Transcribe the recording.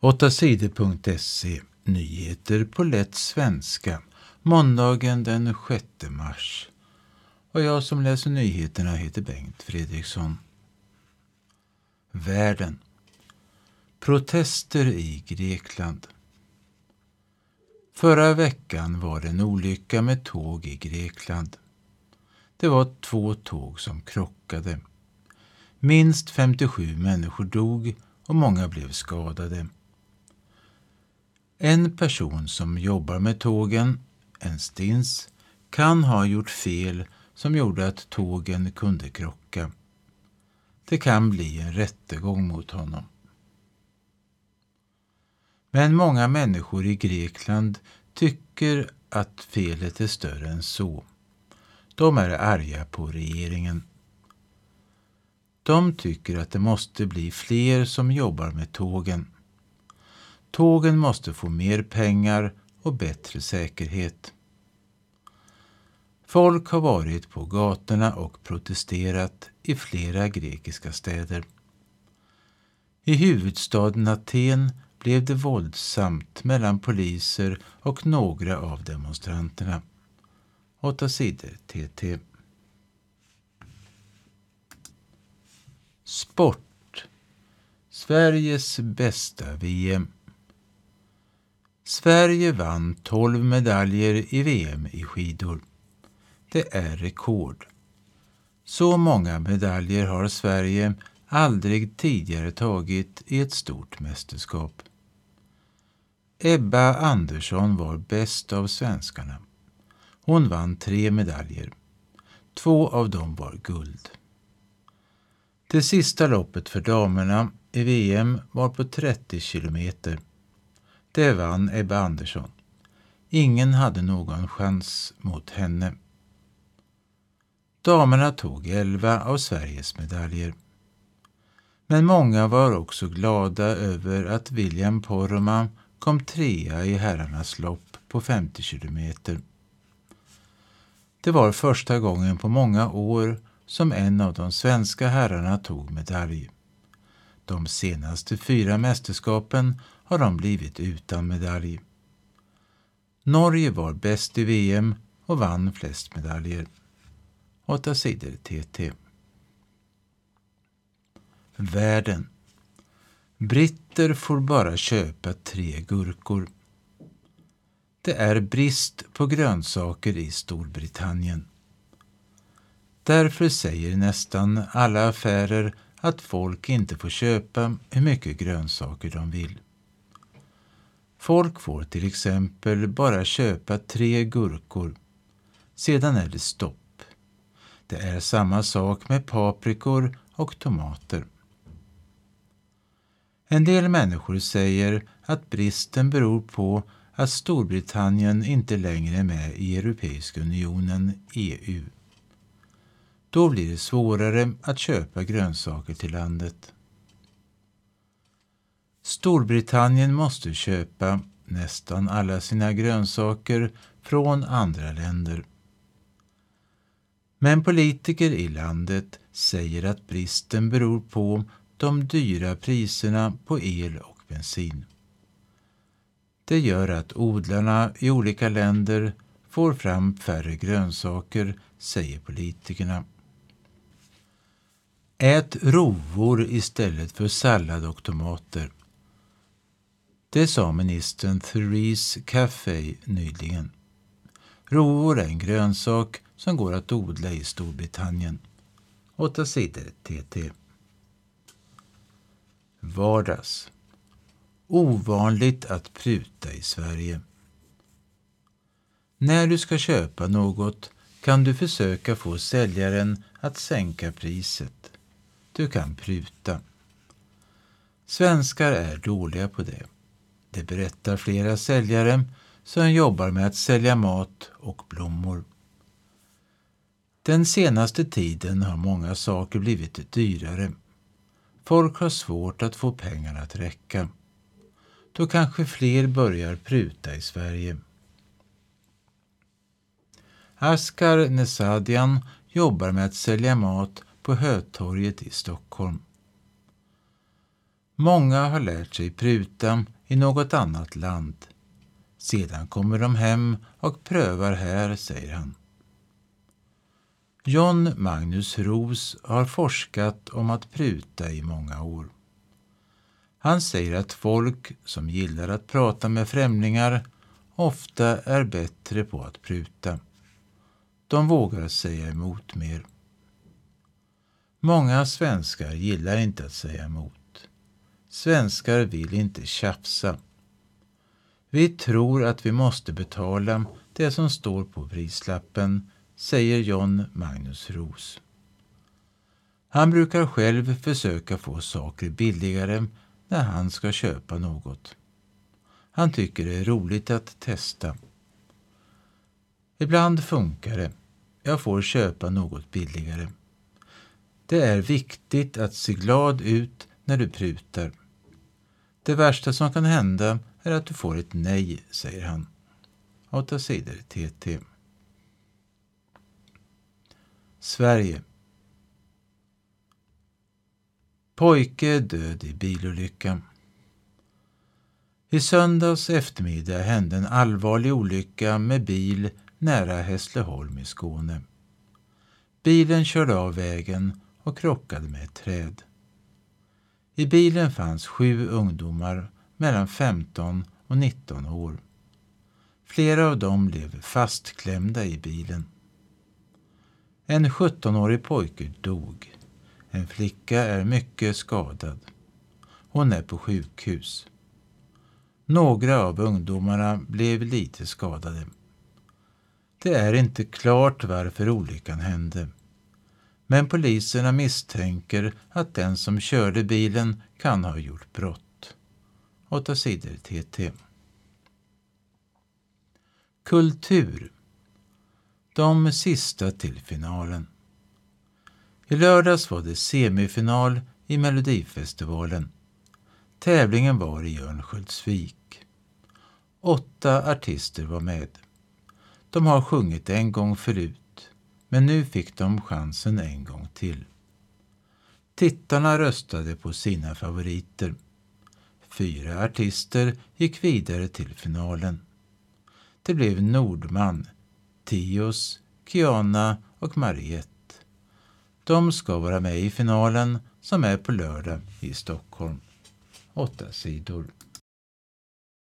8sidor.se Nyheter på lätt svenska måndagen den 6 mars. Och jag som läser nyheterna heter Bengt Fredriksson. Världen. Protester i Grekland. Förra veckan var det en olycka med tåg i Grekland. Det var två tåg som krockade. Minst 57 människor dog och många blev skadade. En person som jobbar med tågen, en stins, kan ha gjort fel som gjorde att tågen kunde krocka. Det kan bli en rättegång mot honom. Men många människor i Grekland tycker att felet är större än så. De är arga på regeringen. De tycker att det måste bli fler som jobbar med tågen. Tågen måste få mer pengar och bättre säkerhet. Folk har varit på gatorna och protesterat i flera grekiska städer. I huvudstaden Aten blev det våldsamt mellan poliser och några av demonstranterna. 8 sidor TT. Sport. Sveriges bästa VM. Sverige vann 12 medaljer i VM i skidor. Det är rekord. Så många medaljer har Sverige aldrig tidigare tagit i ett stort mästerskap. Ebba Andersson var bäst av svenskarna. Hon vann tre medaljer. Två av dem var guld. Det sista loppet för damerna i VM var på 30 kilometer. Det vann Ebba Andersson. Ingen hade någon chans mot henne. Damerna tog elva av Sveriges medaljer. Men många var också glada över att William Poromaa kom trea i herrarnas lopp på 50 kilometer. Det var första gången på många år som en av de svenska herrarna tog medalj. De senaste fyra mästerskapen har de blivit utan medalj. Norge var bäst i VM och vann flest medaljer. 8 sidor TT. Världen. Britter får bara köpa tre gurkor. Det är brist på grönsaker i Storbritannien. Därför säger nästan alla affärer att folk inte får köpa hur mycket grönsaker de vill. Folk får till exempel bara köpa tre gurkor. Sedan är det stopp. Det är samma sak med paprikor och tomater. En del människor säger att bristen beror på att Storbritannien inte längre är med i Europeiska unionen, EU. Då blir det svårare att köpa grönsaker till landet. Storbritannien måste köpa nästan alla sina grönsaker från andra länder. Men politiker i landet säger att bristen beror på de dyra priserna på el och bensin. Det gör att odlarna i olika länder får fram färre grönsaker, säger politikerna. Ät rovor istället för sallad och tomater. Det sa ministern Therese Caffey nyligen. Rovor är en grönsak som går att odla i Storbritannien. 8 sidor TT. Vardags. Ovanligt att pruta i Sverige. När du ska köpa något kan du försöka få säljaren att sänka priset. Du kan pruta. Svenskar är dåliga på det. Det berättar flera säljare som jobbar med att sälja mat och blommor. Den senaste tiden har många saker blivit dyrare. Folk har svårt att få pengarna att räcka. Då kanske fler börjar pruta i Sverige. Askar Nesadian jobbar med att sälja mat på Hötorget i Stockholm. Många har lärt sig pruta i något annat land. Sedan kommer de hem och prövar här, säger han. John Magnus Ros har forskat om att pruta i många år. Han säger att folk som gillar att prata med främlingar ofta är bättre på att pruta. De vågar säga emot mer. Många svenskar gillar inte att säga emot. Svenskar vill inte tjafsa. Vi tror att vi måste betala det som står på prislappen, säger John Magnus Ros. Han brukar själv försöka få saker billigare när han ska köpa något. Han tycker det är roligt att testa. Ibland funkar det. Jag får köpa något billigare. Det är viktigt att se glad ut när du prutar. Det värsta som kan hända är att du får ett nej, säger han. 8 sidor TT. Sverige Pojke död i bilolycka. I söndags eftermiddag hände en allvarlig olycka med bil nära Hässleholm i Skåne. Bilen körde av vägen och krockade med ett träd. I bilen fanns sju ungdomar mellan 15 och 19 år. Flera av dem blev fastklämda i bilen. En 17-årig pojke dog. En flicka är mycket skadad. Hon är på sjukhus. Några av ungdomarna blev lite skadade. Det är inte klart varför olyckan hände. Men poliserna misstänker att den som körde bilen kan ha gjort brott. 8 sidor TT. Kultur. De sista till finalen. I lördags var det semifinal i Melodifestivalen. Tävlingen var i Örnsköldsvik. Åtta artister var med. De har sjungit en gång förut, men nu fick de chansen en gång till. Tittarna röstade på sina favoriter. Fyra artister gick vidare till finalen. Det blev Nordman, Tios, Kiana och Mariette. De ska vara med i finalen som är på lördag i Stockholm. Åtta sidor.